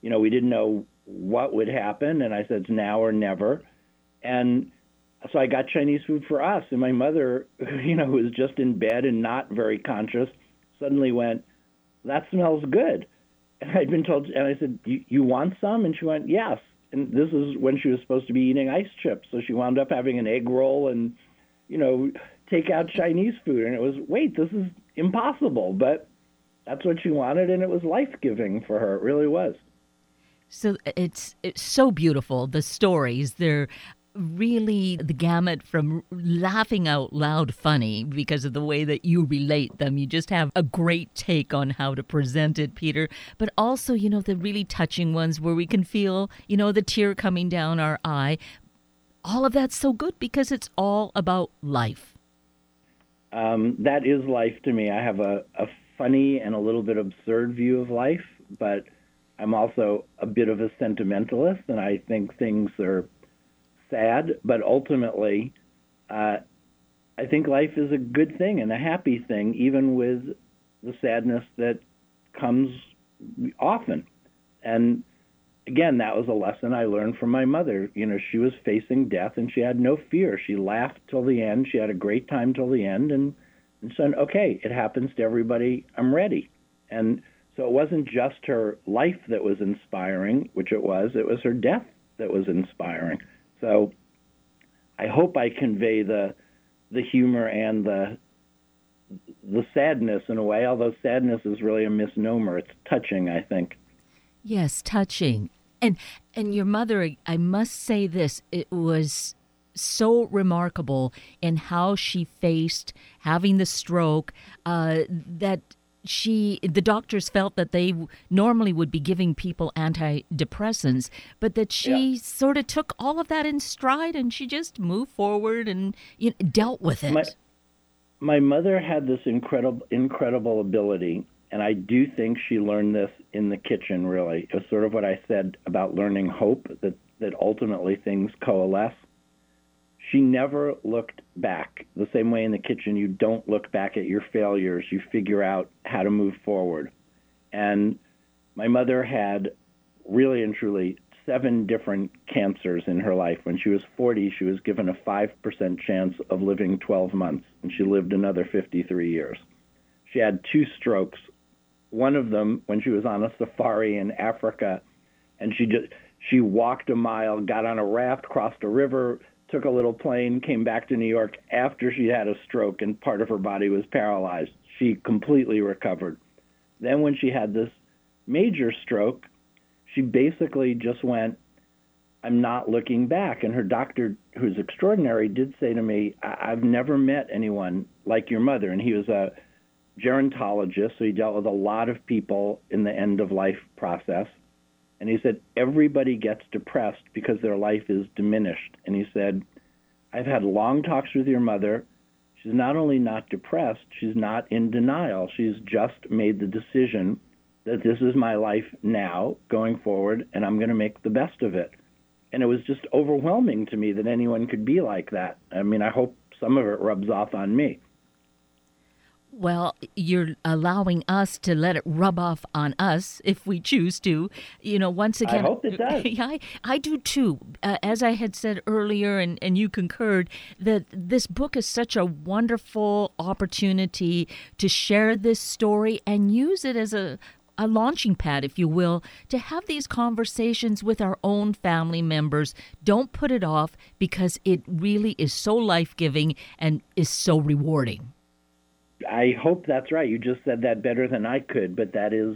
you know, we didn't know what would happen, and I said it's now or never. And so I got Chinese food for us, and my mother, [LAUGHS] you know, who was just in bed and not very conscious, suddenly went, "That smells good." And I'd been told, and I said, "You, you want some?" And she went, "Yes." And this is when she was supposed to be eating ice chips, so she wound up having an egg roll and, you know, take out Chinese food. And it was, wait, this is impossible. But that's what she wanted, and it was life giving for her. It really was. So it's it's so beautiful. The stories they're really the gamut from laughing out loud funny because of the way that you relate them. You just have a great take on how to present it, Peter. But also, you know, the really touching ones where we can feel, you know, the tear coming down our eye. All of that's so good because it's all about life um, that is life to me. I have a, a funny and a little bit absurd view of life, but I'm also a bit of a sentimentalist, and I think things are sad, but ultimately, uh, I think life is a good thing and a happy thing, even with the sadness that comes often. And again, that was a lesson I learned from my mother. You know, she was facing death and she had no fear. She laughed till the end. She had a great time till the end and, and said, okay, it happens to everybody. I'm ready. And so it wasn't just her life that was inspiring, which it was, it was her death that was inspiring. So I hope I convey the the humor and the the sadness in a way, although sadness is really a misnomer. It's touching, I think. Yes, touching. And and your mother, I must say this, it was so remarkable in how she faced having the stroke uh, that she the doctors felt that they normally would be giving people antidepressants but that she yeah. sort of took all of that in stride and she just moved forward and you know, dealt with it my, my mother had this incredible incredible ability And I do think she learned this in the kitchen, really. It was sort of what I said about learning hope, that, that ultimately things coalesce. She never looked back. The same way in the kitchen, you don't look back at your failures, you figure out how to move forward. And my mother had really and truly seven different cancers in her life. When she was 40, she was given a 5% chance of living 12 months, and she lived another 53 years. She had two strokes. One of them when she was on a safari in Africa, and she just she walked a mile, got on a raft, crossed a river, took a little plane, came back to New York after she had a stroke and part of her body was paralyzed. She completely recovered. Then when she had this major stroke, she basically just went, I'm not looking back. And her doctor, who's extraordinary, did say to me, I've never met anyone like your mother. And he was a gerontologist, so he dealt with a lot of people in the end of life process. And he said, everybody gets depressed because their life is diminished. And he said, I've had long talks with your mother. She's not only not depressed, she's not in denial. She's just made the decision that this is my life now going forward and I'm going to make the best of it. And it was just overwhelming to me that anyone could be like that. I mean, I hope some of it rubs off on me. Well, you're allowing us to let it rub off on us if we choose to. You know, once again, I hope it does. [LAUGHS] I, I do too. Uh, as I had said earlier, and, and you concurred, that this book is such a wonderful opportunity to share this story and use it as a, a launching pad, if you will, to have these conversations with our own family members. Don't put it off because it really is so life giving and is so rewarding. I hope that's right. You just said that better than I could, but that is,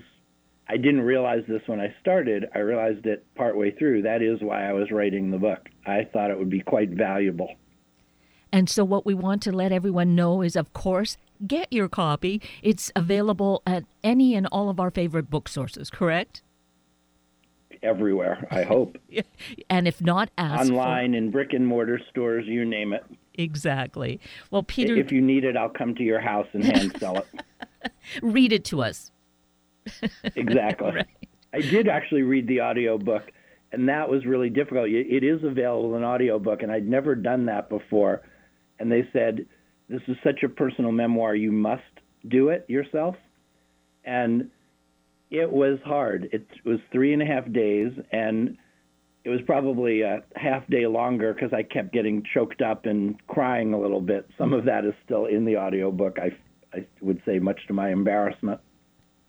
I didn't realize this when I started. I realized it partway through. That is why I was writing the book. I thought it would be quite valuable. And so, what we want to let everyone know is, of course, get your copy. It's available at any and all of our favorite book sources, correct? Everywhere, I hope. [LAUGHS] and if not, ask online for... in brick and mortar stores, you name it. Exactly. Well, Peter, if you need it, I'll come to your house and hand sell it. [LAUGHS] read it to us. [LAUGHS] exactly. right. I did actually read the audio book, and that was really difficult. It is available in audio book, and I'd never done that before. And they said this is such a personal memoir, you must do it yourself. And it was hard. It was three and a half days, and it was probably a half day longer because I kept getting choked up and crying a little bit. Some of that is still in the audiobook, I, I would say, much to my embarrassment.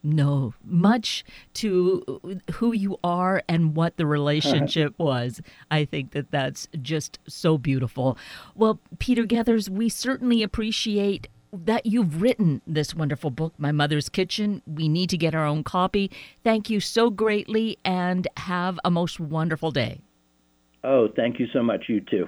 No, much to who you are and what the relationship [LAUGHS] was. I think that that's just so beautiful. Well, Peter Gethers, we certainly appreciate that you've written this wonderful book, My Mother's Kitchen. We need to get our own copy. Thank you so greatly and have a most wonderful day. Oh, thank you so much. You too.